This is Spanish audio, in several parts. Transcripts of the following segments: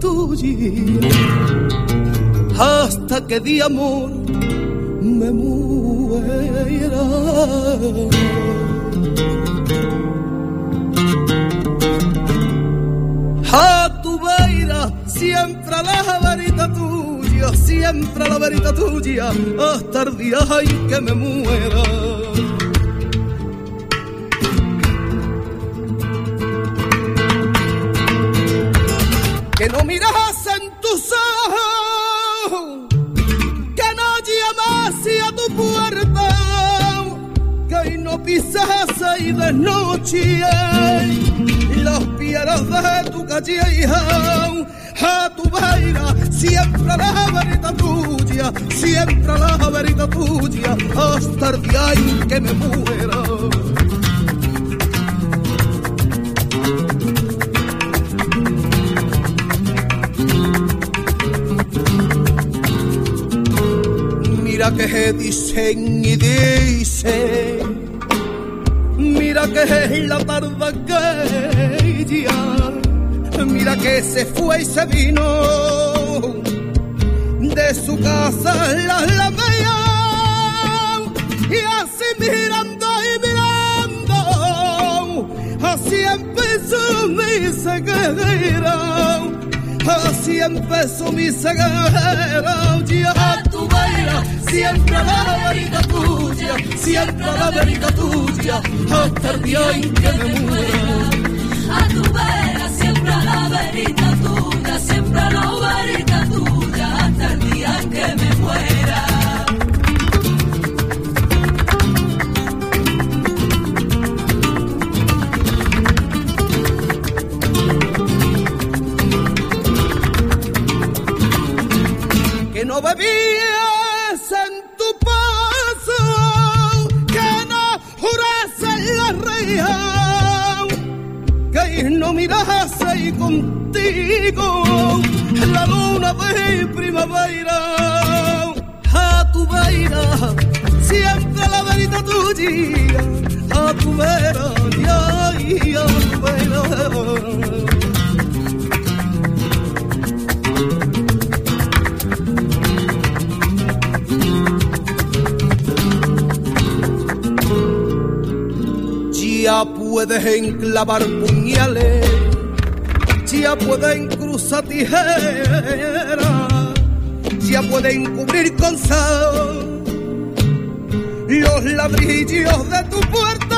Tuya, hasta que de amor me muera. A tu beira, siempre la verita tuya, siempre la verita tuya, hasta el día en que me muera. Que no miras en tus ojos, que no llamas a tu puerta, que no pisas ahí de noche los pieros de tu calle a tu vaina, siempre la verita tuya, siempre la verita tuya, hasta el día en que me muera. Mira que dicen y dicen. Mira que es la tarde que ya, mira que se fue y se vino. De su casa la alameda y así mirando y mirando, así empezó mi ceguera, así empezó mi ceguera, ya baila siempre la verita tuya, siempre la verita tuya, hasta el día en que me muera. A tu vera, siempre la verita tuya, siempre la verita tuya, hasta el día en que me muera. Que no bebías que no miras ahí contigo la luna de primavera. A tu vera, siempre la verita tuya, a tu vera, y a tu vera. Puedes enclavar puñales, ya pueden cruzar tijeras, ya pueden cubrir con sal los ladrillos de tu puerta.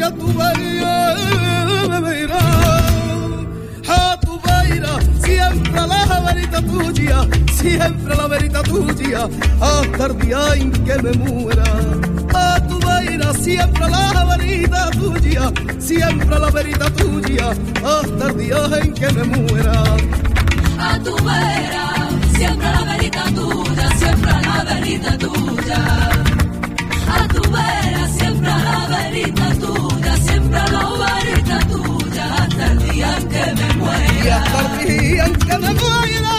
Eternamente ya tu vida, a tu vida, siempre la verita tuya, siempre la verita tuya, hasta el día en que me muera. A tu vida, siempre la verita tuya, siempre la verita tuya, hasta el día en que me muera. A tu vera, siempre la verita tuya, siempre la verita tuya. A tu vera, siempre la verita tuya, siempre la verita tuya, hasta el día en que me Y muera. hasta el día en que me muera.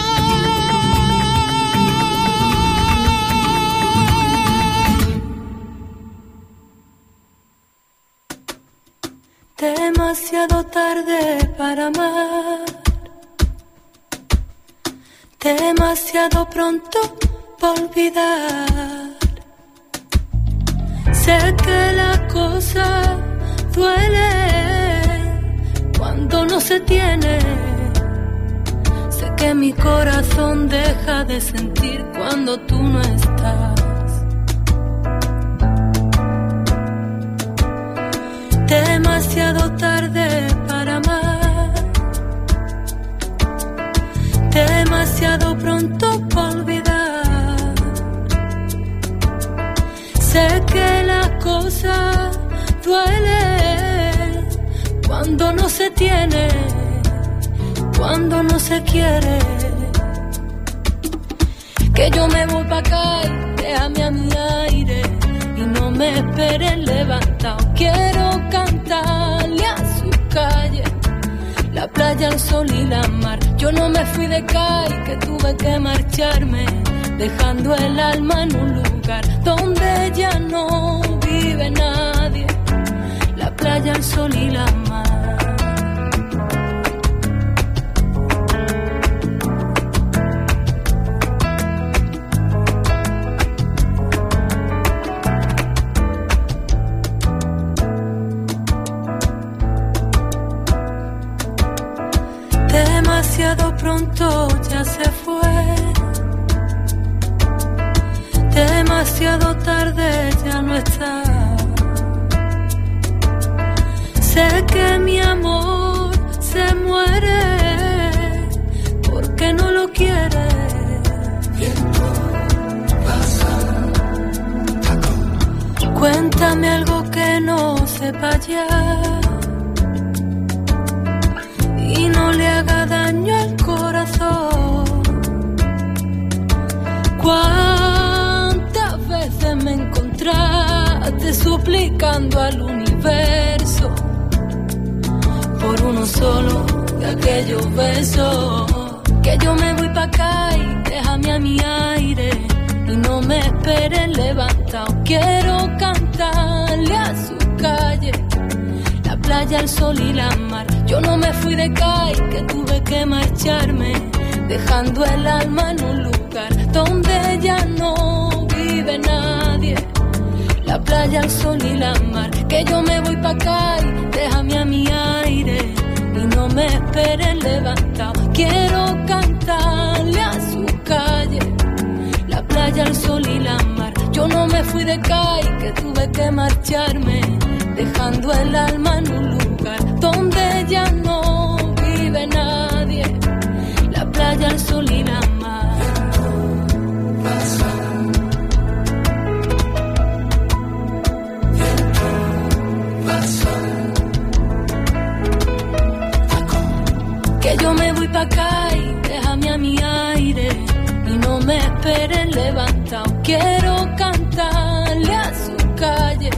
demasiado tarde para amar, demasiado pronto para olvidar. Sé que la cosa duele cuando no se tiene. Sé que mi corazón deja de sentir cuando tú no estás. demasiado tarde cuando no se tiene, cuando no se quiere. Que yo me voy para acá y déjame a mi aire y no me esperes levantado. Quiero cantarle a su calle, la playa, el sol y la mar. Yo no me fui de calle, que tuve que marcharme, dejando el alma en un lugar donde ya no vive nadie. La playa, el sol y la mar. Demasiado tarde ya no está. Sé que mi amor se muere porque no lo quiere. Cuéntame algo que no sepa ya y no le haga daño al corazón. ¿Cuántas suplicando al universo por uno solo de aquellos besos? Que yo me voy pa' acá y déjame a mi aire y no me esperes levantado. Quiero cantarle a su calle la playa, el sol y la mar. Yo no me fui de CAI, que tuve que marcharme, dejando el alma en un lugar donde ya no vive nadie. La playa, el sol y la mar. Que yo me voy pa' CAI, déjame a mi aire y no me esperes levantado. Quiero cantarle a su calle la playa, el sol y la mar. Yo no me fui de CAI, que tuve que marcharme, dejando el alma en un lugar donde ya no vive nadie. La playa, el sol y la mar. Pa' acá y déjame a mi aire y no me esperes levantado. Quiero cantarle a su calle,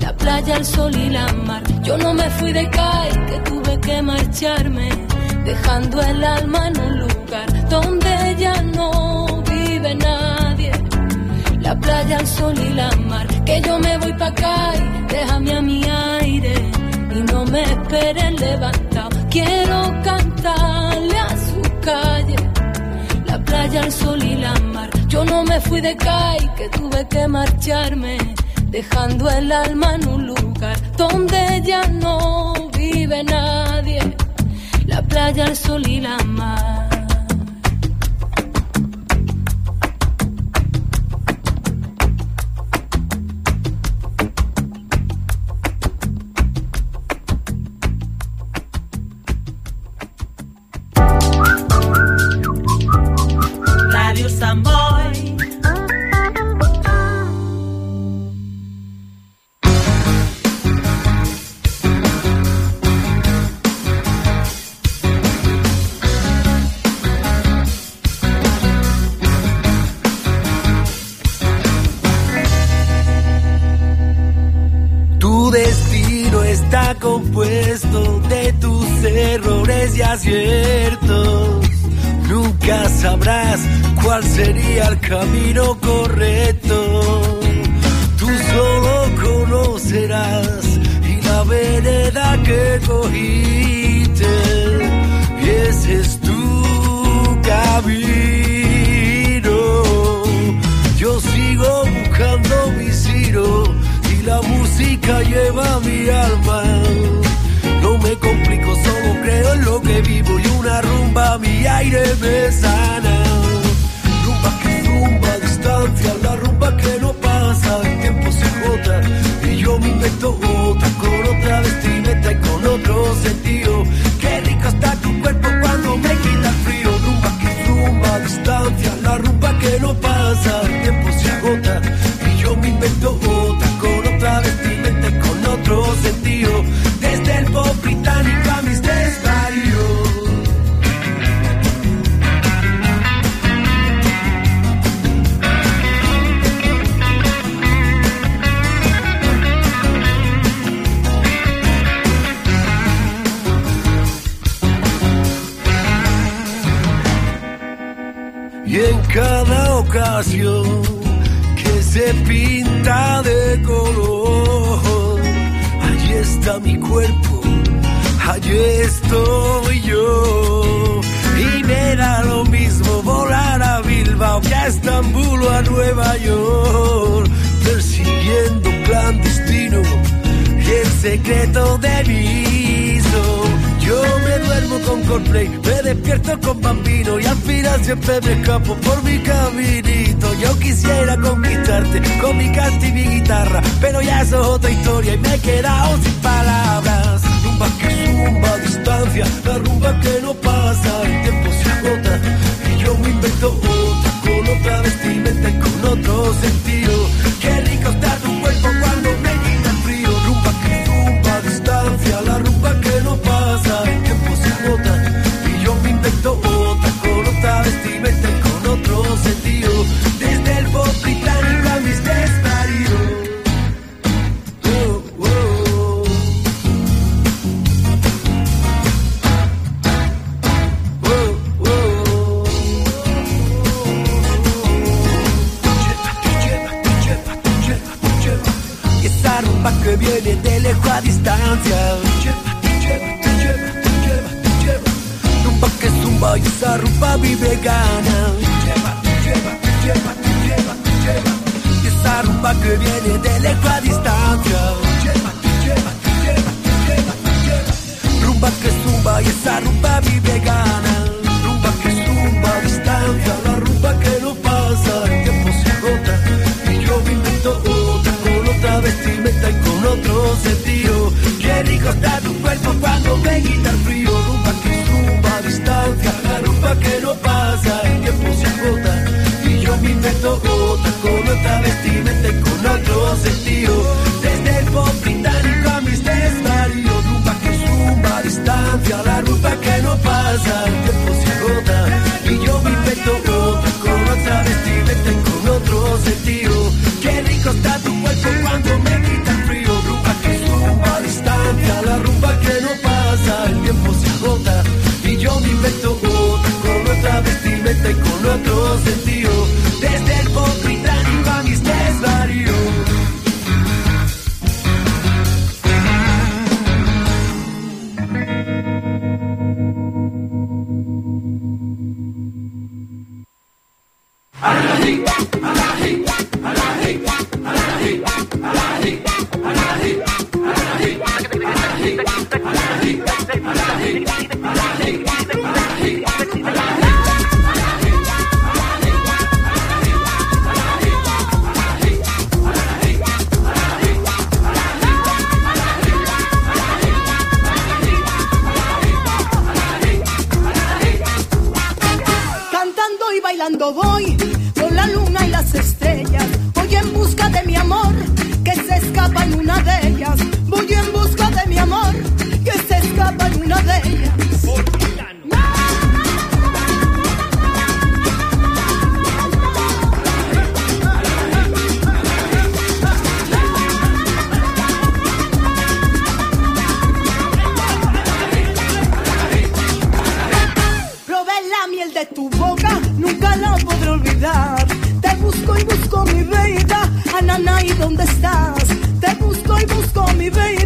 la playa, el sol y la mar. Yo no me fui de CAI, que tuve que marcharme, dejando el alma en un lugar donde ya no vive nadie. La playa, el sol y la mar. Que yo me voy pa' CAI, déjame a mi aire y no me esperes levantado. Quiero su calle la playa, el sol y la mar. Yo no me fui de CAI, que tuve que marcharme, dejando el alma en un lugar donde ya no vive nadie. La playa, el sol y la mar. Radio Samboy. se pinta de color. Allí está mi cuerpo, allí estoy yo. Y me da lo mismo volar a Bilbao que a Estambul o a Nueva York. Persiguiendo clandestino el secreto de mi duermo con Coldplay, me despierto con Bambino y al final siempre me escapo por mi caminito. Yo quisiera conquistarte con mi canto y mi guitarra, pero ya eso es otra historia y me he quedado sin palabras. Rumba que zumba a distancia, la rumba que no pasa, el tiempo se agota y yo me invento otra con otra vestimenta y con otro sentido. Qué con otro estás. Te busco y busco mi baby.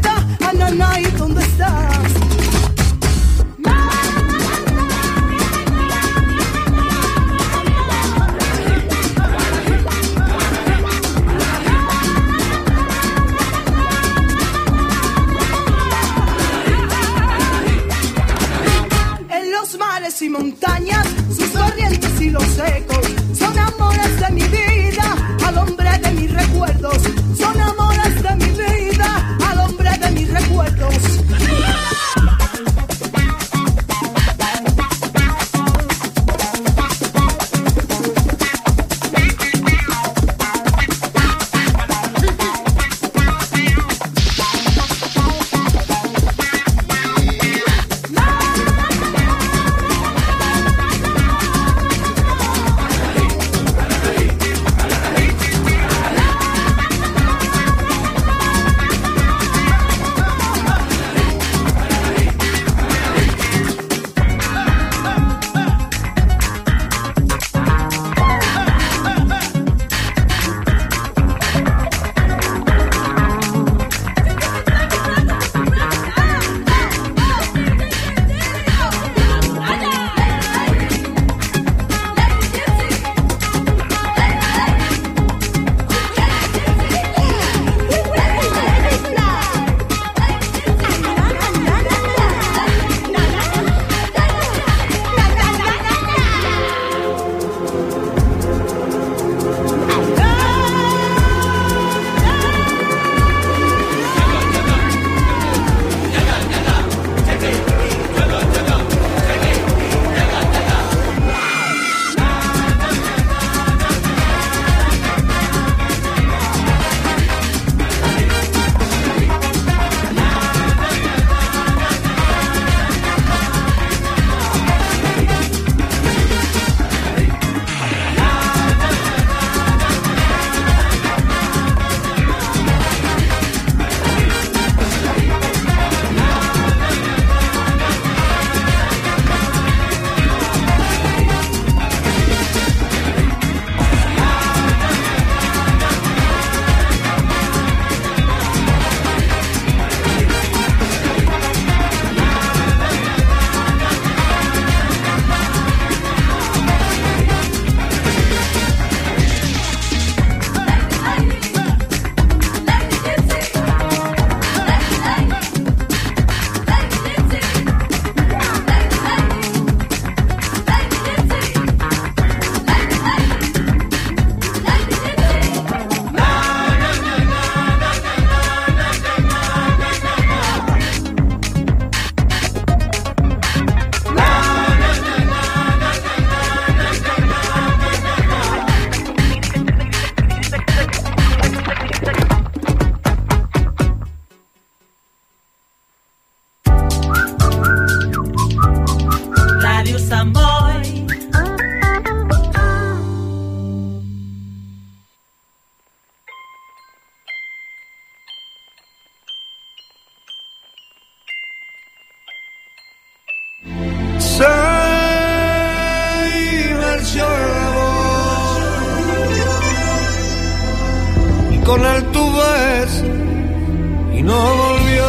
No volvió.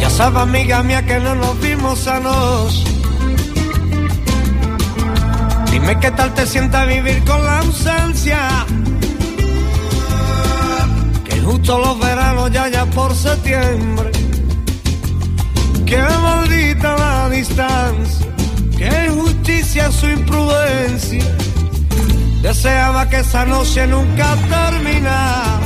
Ya sabes, amiga mía, que no nos vimos anoche. Dime qué tal te sienta vivir con la ausencia. Que justo los veranos ya ya por septiembre. Qué maldita la distancia, qué injusticia su imprudencia. Deseaba que esa noche nunca terminara.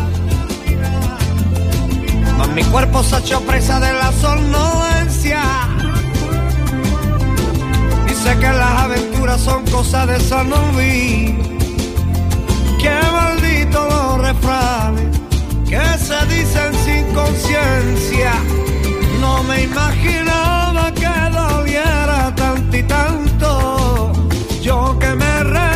Mas mi cuerpo se echó presa de la somnolencia. Dice que las aventuras son cosas de San Qué maldito los refranes que se dicen sin conciencia. No me imaginaba que doliera tanto y tanto. Yo que me reía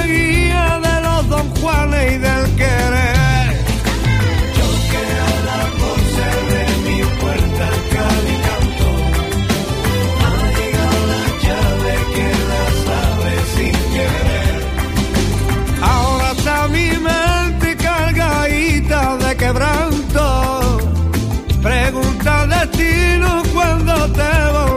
te volveré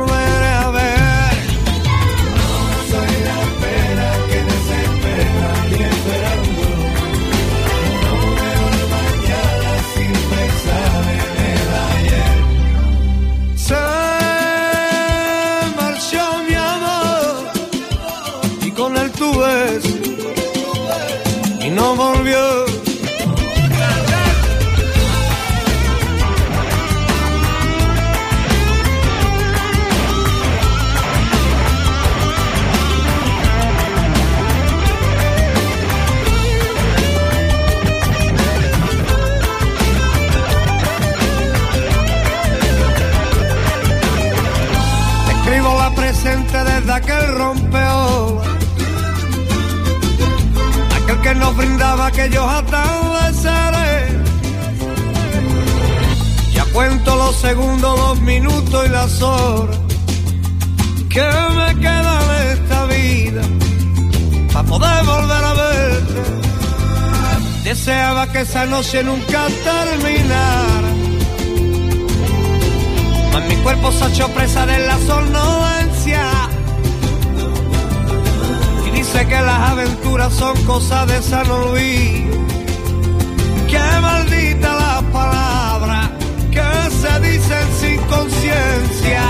segundos, los minutos y las horas Que me quedan de esta vida Para poder volver a verte. Deseaba que esa noche nunca terminara. Mas mi cuerpo se ha hecho presa de la somnolencia Y dice que las aventuras son cosas de San Luis Qué maldita la dicen sin conciencia.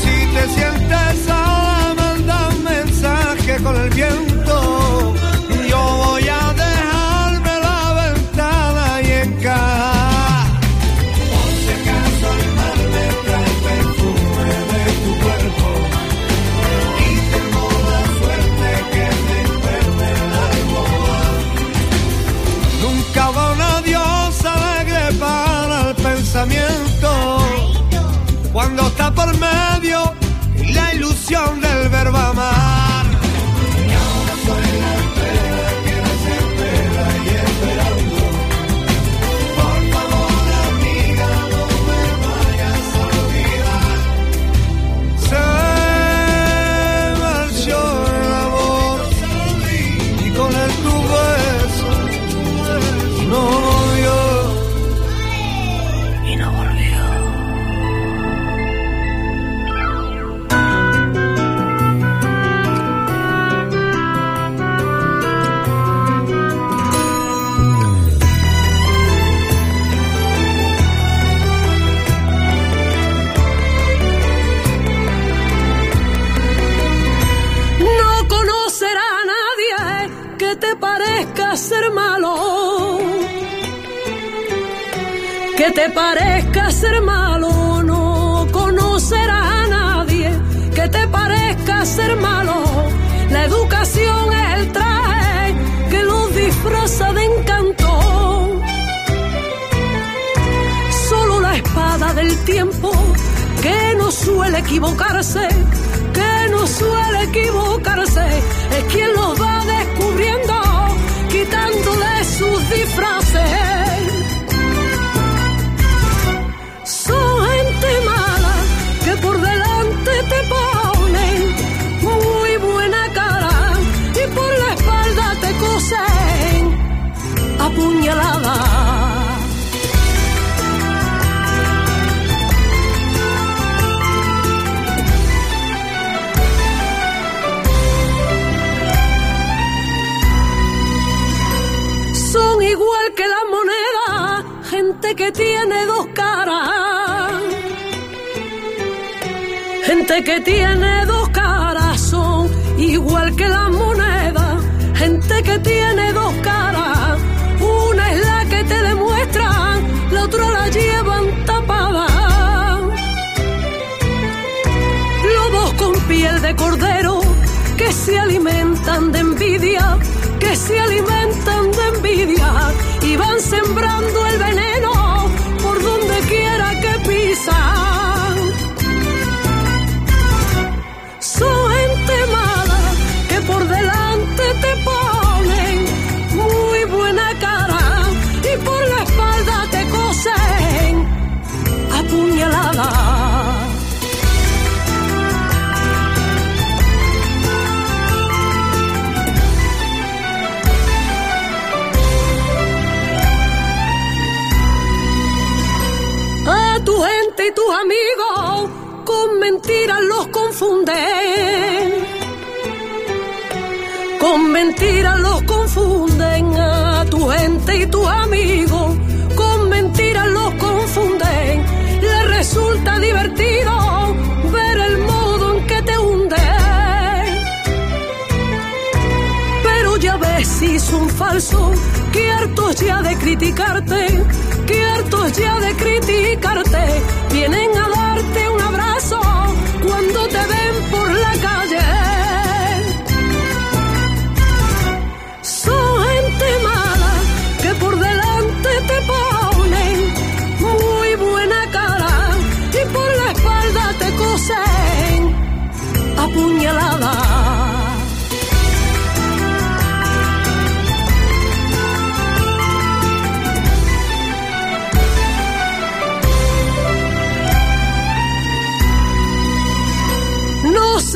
Si te sientes sola manda un mensaje con el viento equivocarse, que no suele equivocarse, es quien los va descubriendo, quitándole sus disfraces. Son gente mala que por delante te ponen muy buena cara y por la espalda te cosen apuñaladas tiene dos caras. Gente que tiene dos caras son igual que la moneda. Gente que tiene dos caras. Una es la que te demuestra, tus amigos con mentiras los confunden. Con mentiras los confunden a tu gente y tus amigos. Con mentiras los confunden. Les resulta divertido ver el modo en que te hunden. Pero ya ves si son falsos, que hartos ya de criticarte, que hartos ya de criticarte, vienen a darte un abrazo cuando te ven por la calle.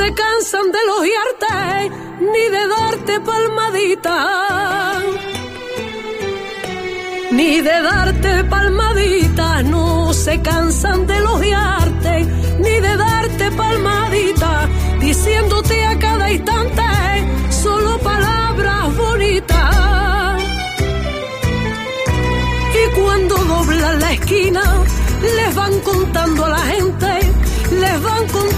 Se cansan de elogiarte ni de darte palmadita. Ni de darte palmadita, no se cansan de elogiarte, ni de darte palmadita, diciéndote a cada instante solo palabras bonitas. Y cuando doblan la esquina, les van contando a la gente, les van contando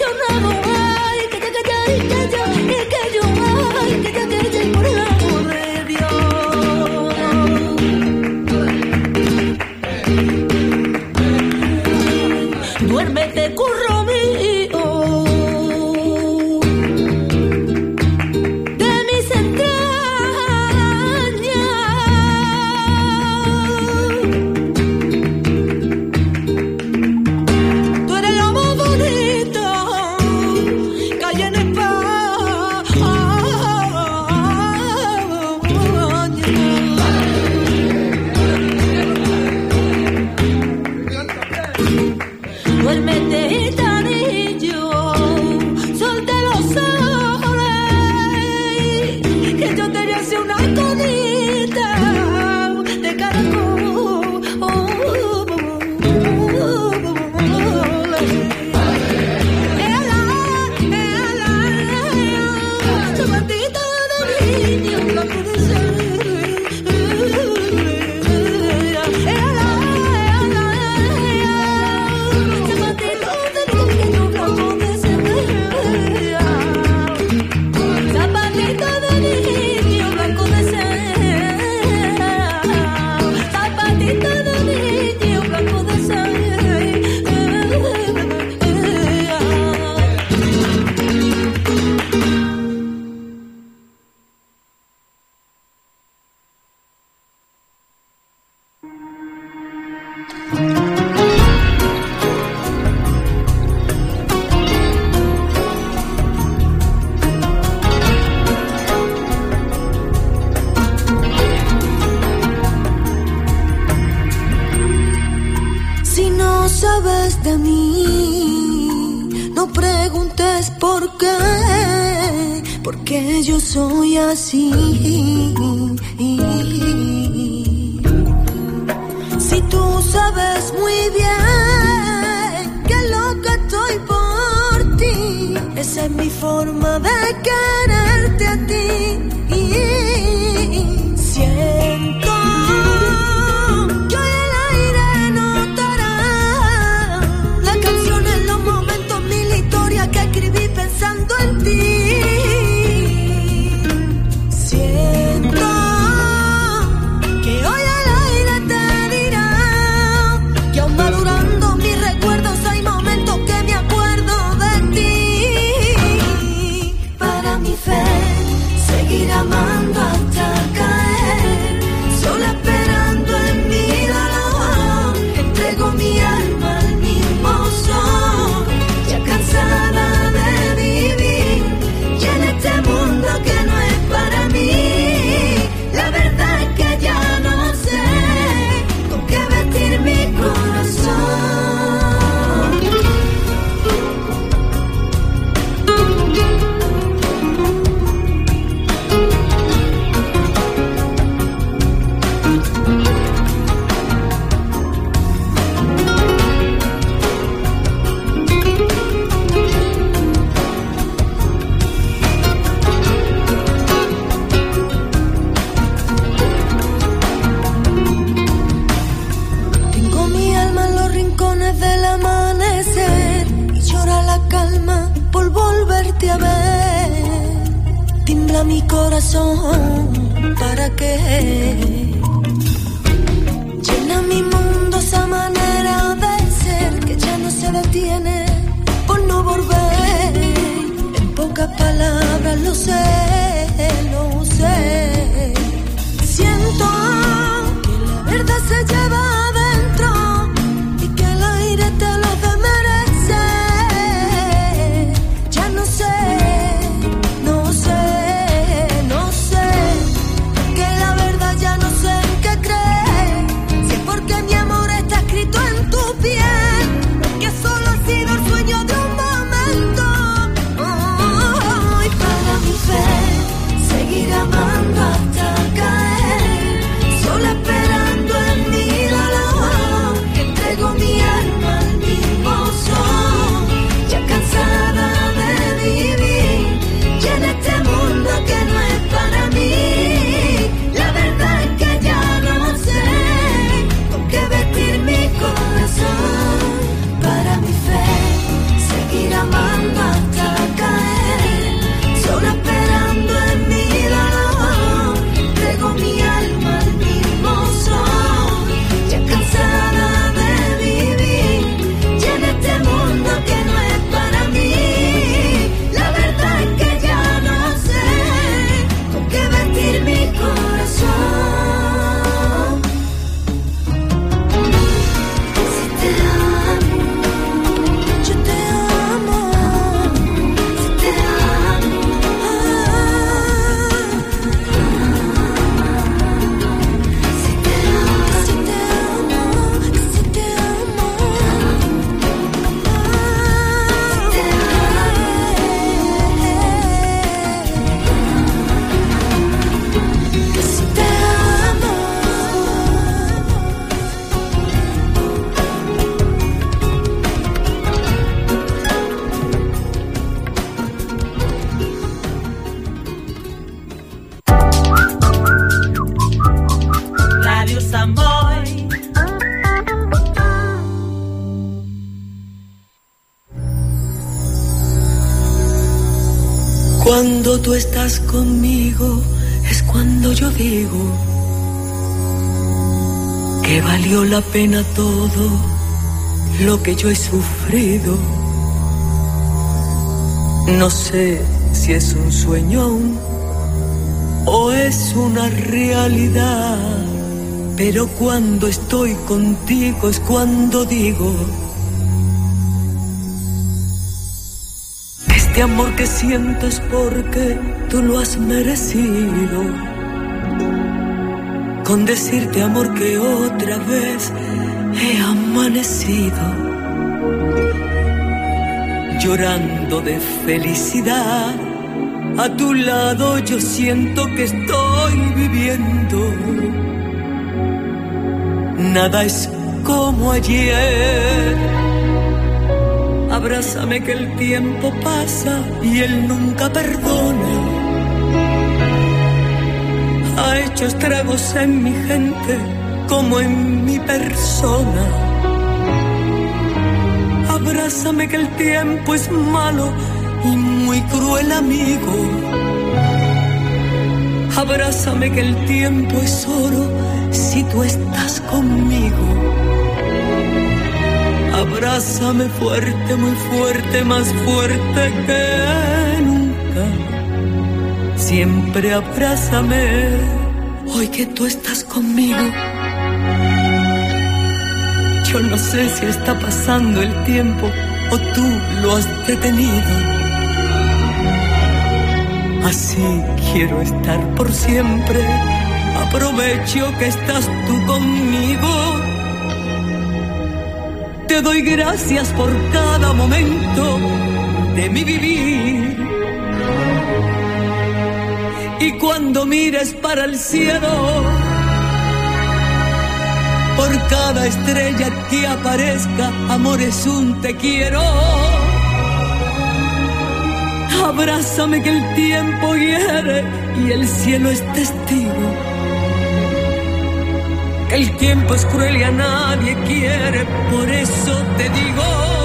you'll never sabes de mí. No preguntes por qué, porque yo soy así. Si tú sabes muy bien que loca estoy por ti, esa es mi forma de quererte a ti. ver, timbla mi corazón, ¿para qué? Llena mi mundo esa manera de ser que ya no se detiene por no volver. En pocas palabras lo sé, lo sé. Siento que la verdad se lleva. Estás conmigo es cuando yo digo que valió la pena todo lo que yo he sufrido. No sé si es un sueño o es una realidad, pero cuando estoy contigo es cuando digo Este amor que siento es porque tú lo has merecido. Con decirte amor que otra vez he amanecido. Llorando de felicidad. A tu lado yo siento que estoy viviendo. Nada es como ayer Abrázame que el tiempo pasa y él nunca perdona. Ha hecho estragos en mi gente como en mi persona. Abrázame que el tiempo es malo y muy cruel amigo. Abrázame que el tiempo es oro si tú estás conmigo. Abrázame fuerte, muy fuerte, más fuerte que nunca. Siempre abrázame, hoy que tú estás conmigo. Yo no sé si está pasando el tiempo o tú lo has detenido. Así quiero estar por siempre. Aprovecho que estás tú conmigo te doy gracias por cada momento de mi vivir. Y cuando mires para el cielo, por cada estrella que aparezca, amor es un te quiero. Abrázame que el tiempo hiere y el cielo es testigo el tiempo es cruel y a nadie quiere, por eso te digo.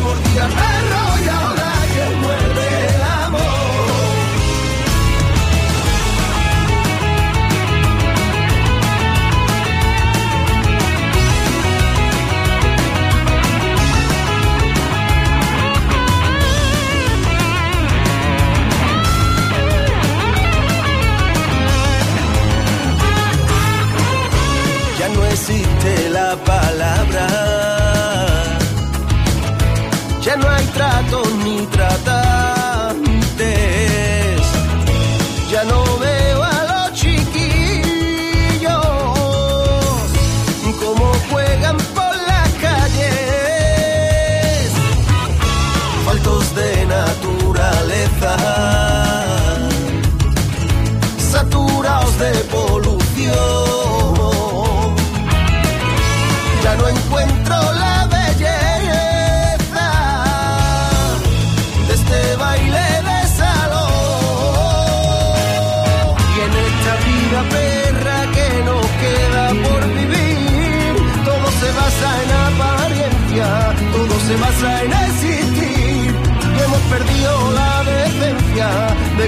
Mordía el perro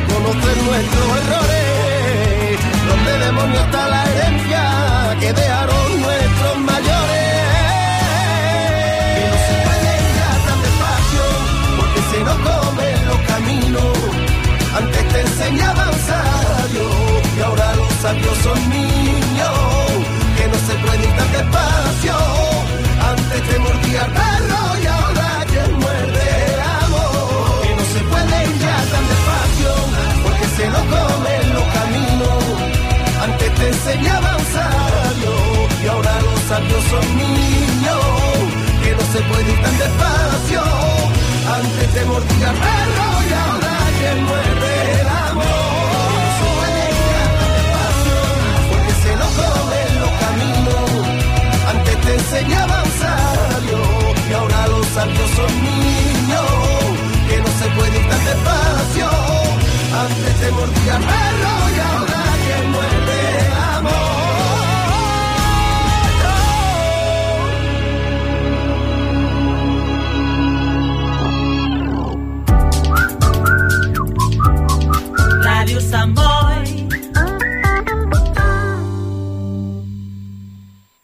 de conocer nuestros errores. ¿Dónde demonios está la herencia que dejaron nuestros mayores? Que no se puede ir tan despacio porque se nos comen los caminos. Antes te enseñaban sabio y ahora los sabios son niños. Que no se puede ir tan despacio. Antes te mordía Enseñaban sabio y ahora los sabios son niños. Que no se puede ir tan despacio. Antes te mordía el perro y ahora quien muerde el amor. No se puede tan despacio porque se nos comen los caminos. Antes te enseñaban sabio y ahora los sabios son niños. Que no se puede ir tan despacio. Antes te mordía el perro y ahora Samboy.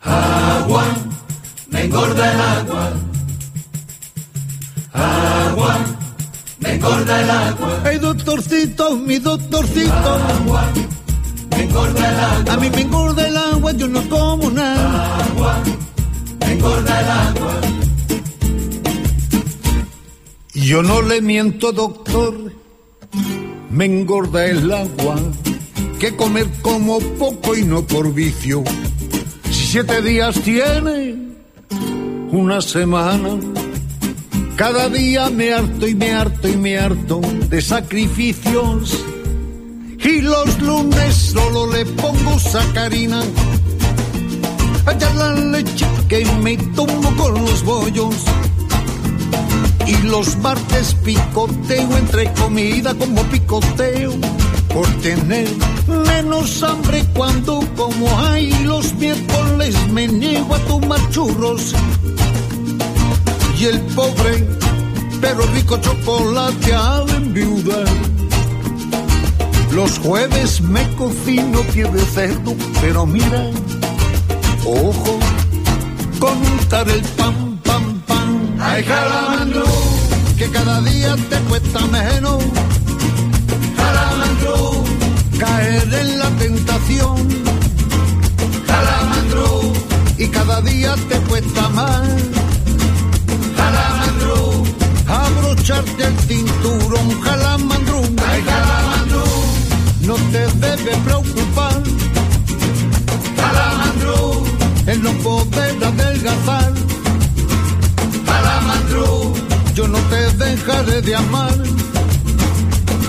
Agua, me engorda el agua. Agua, me engorda el agua. Ay, doctorcito, mi doctorcito. Me engorda el agua. A mí me engorda el agua, yo no como nada. Me engorda el agua. Yo no le miento, doctor. Me engorda el agua. Que comer como poco y no por vicio. Si siete días tiene, una semana. Cada día me harto y me harto y me harto de sacrificios. Y los lunes solo le pongo sacarina. Allá la leche que me tomo con los bollos. Y los martes picoteo entre comida como picoteo. Por tener menos hambre cuando como hay los miércoles me niego a tomar churros. Y el pobre pero rico chocolate al enviudar. Los jueves me cocino pie de cerdo, pero mira, ojo, contar el pan. Ay, calamandro, que cada día te cuesta menos. Calamandro, caer en la tentación. Calamandro, y cada día te cuesta más. Calamandro, abrocharte el cinturón. Calamandro, ay, calamandro, no te debe preocupar. Calamandro, el no poder adelgazar. Calamandro, yo no te dejaré de amar.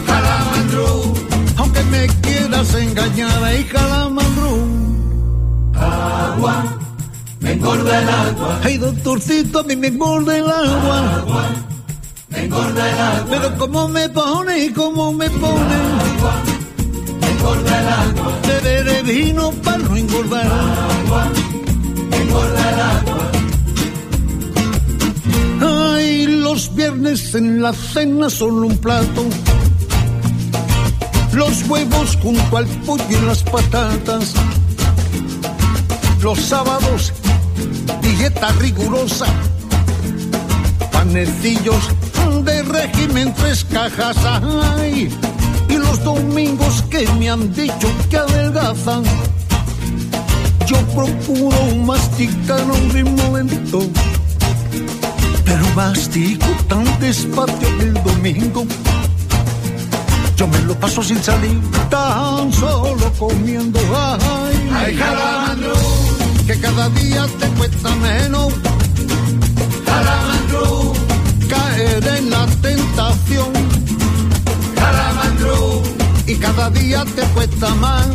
Calamandro, aunque me quieras engañar, ay, calamandro. Agua, me engorda el agua. Ay, doctorcito, a mí me engorda el agua. Agua, me engorda el agua. Pero cómo me pone, cómo me pone. Me engorda el agua. Beberé vino para no engordar. Agua, me engorda el agua. Los viernes en la cena solo un plato. Los huevos junto al pollo y las patatas. Los sábados, dieta rigurosa. Panecillos de régimen, tres cajas. Ay, y los domingos que me han dicho que adelgazan. Yo procuro masticar un ritmo pero mastico tan despacio el domingo. Yo me lo paso sin salir, tan solo comiendo. Ay, Ay, calamandro, que cada día te cuesta menos calamandro, caer en la tentación. calamandro, Y cada día te cuesta más.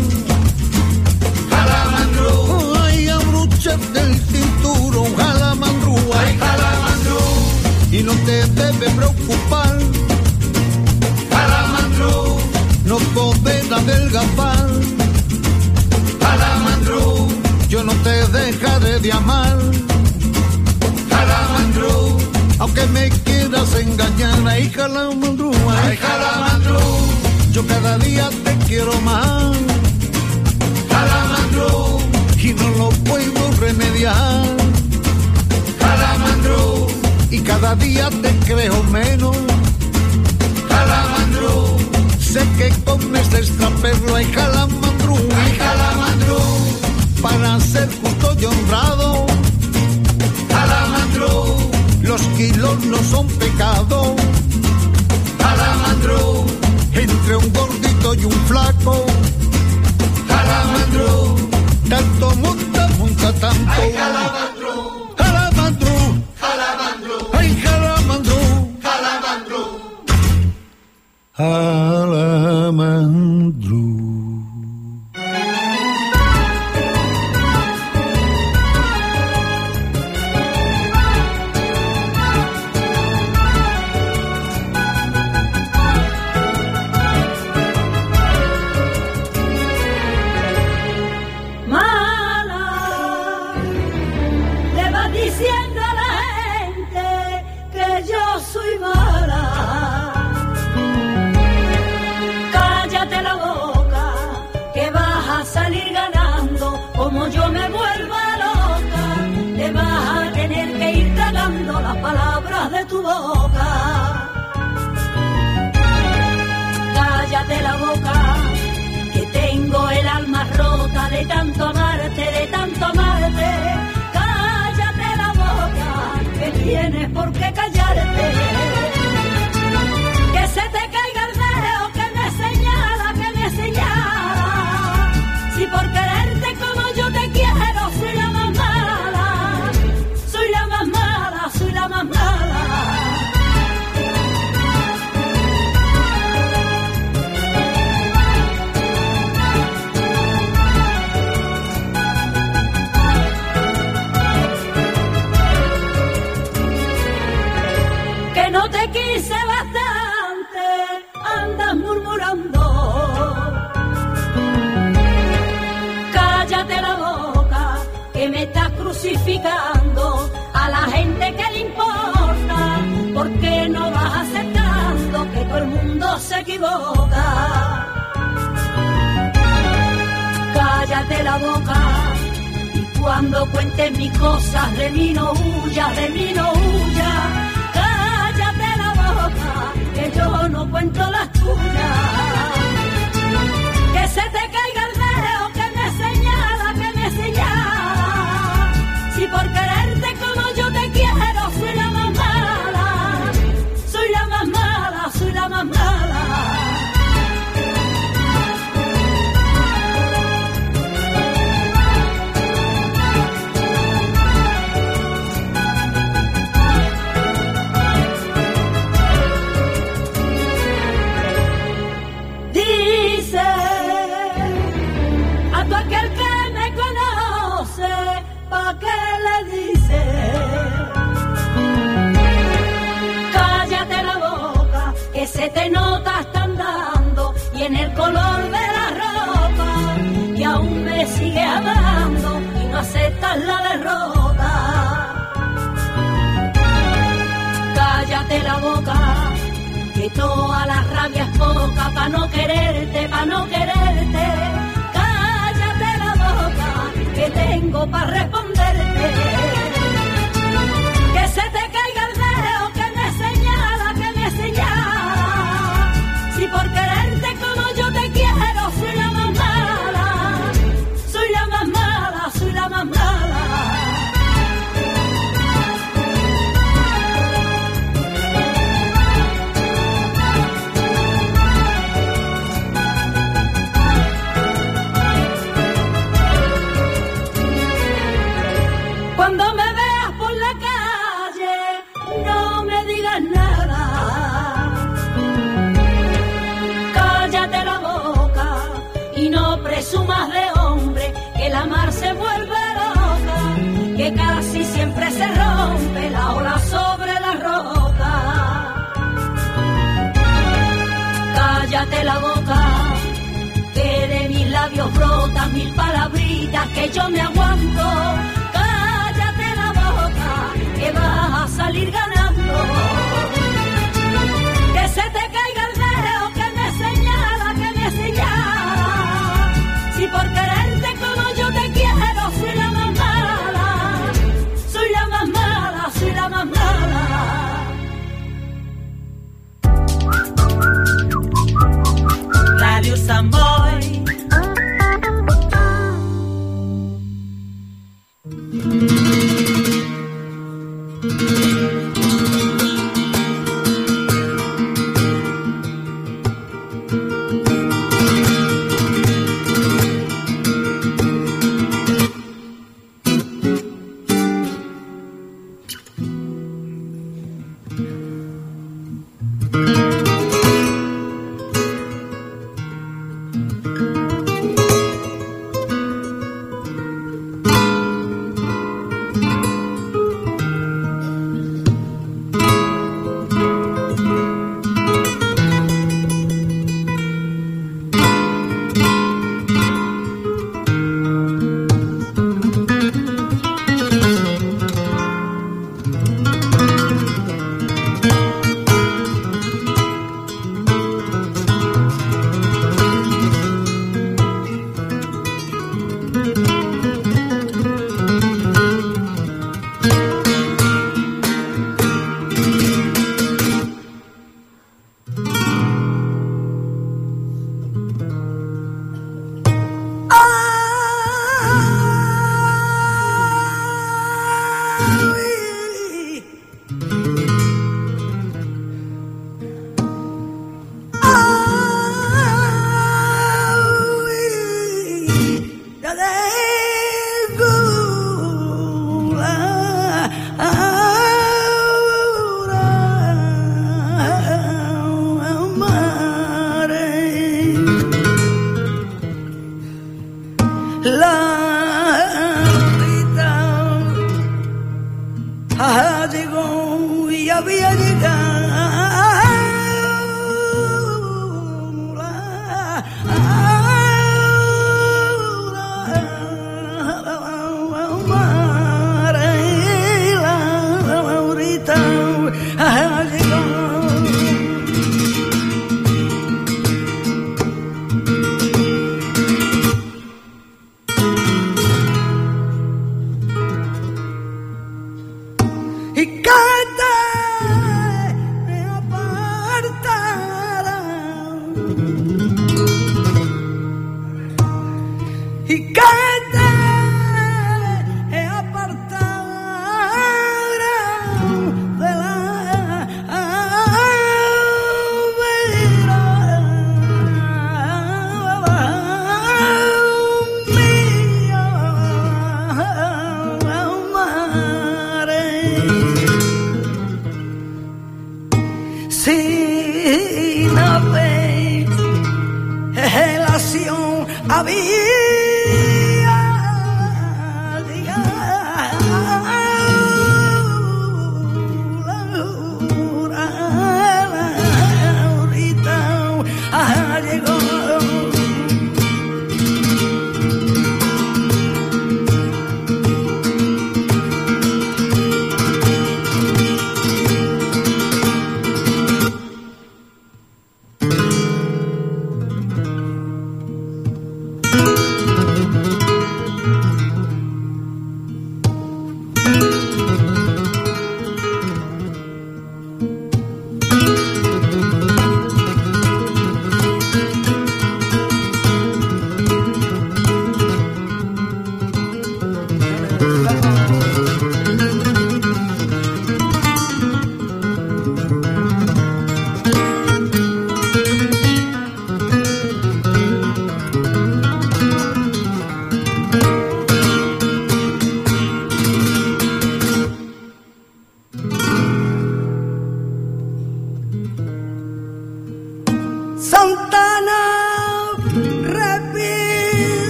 calamandro, Ay, abrocharte el cinturón, jalamandrú. ay, Ay, calamandro, y no te debe preocupar, calamandro, no poder adelgazar. calamandro, Yo no te dejaré de amar. calamandro, Aunque me quieras engañar, ay calamandrú, ay, ay, calamandro, yo cada día te quiero más cada día te creo menos. calamandro, Sé que comes extraperlo, ay calamandrú, ay, calamandro, para ser justo y honrado. calamandro, Los kilos no son pecado. calamandro, Entre un gordito y un flaco, calamandro, tanto monta, monta tanto. ay, Hallelujah. vengo para responder. que yo me aguanto. Cállate la boca, que va a salir ganando.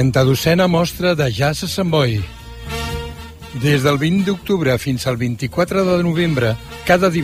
32a mostra de jazz a Sant Boi. Des del 20 d'octubre fins al 24 de novembre, cada divendres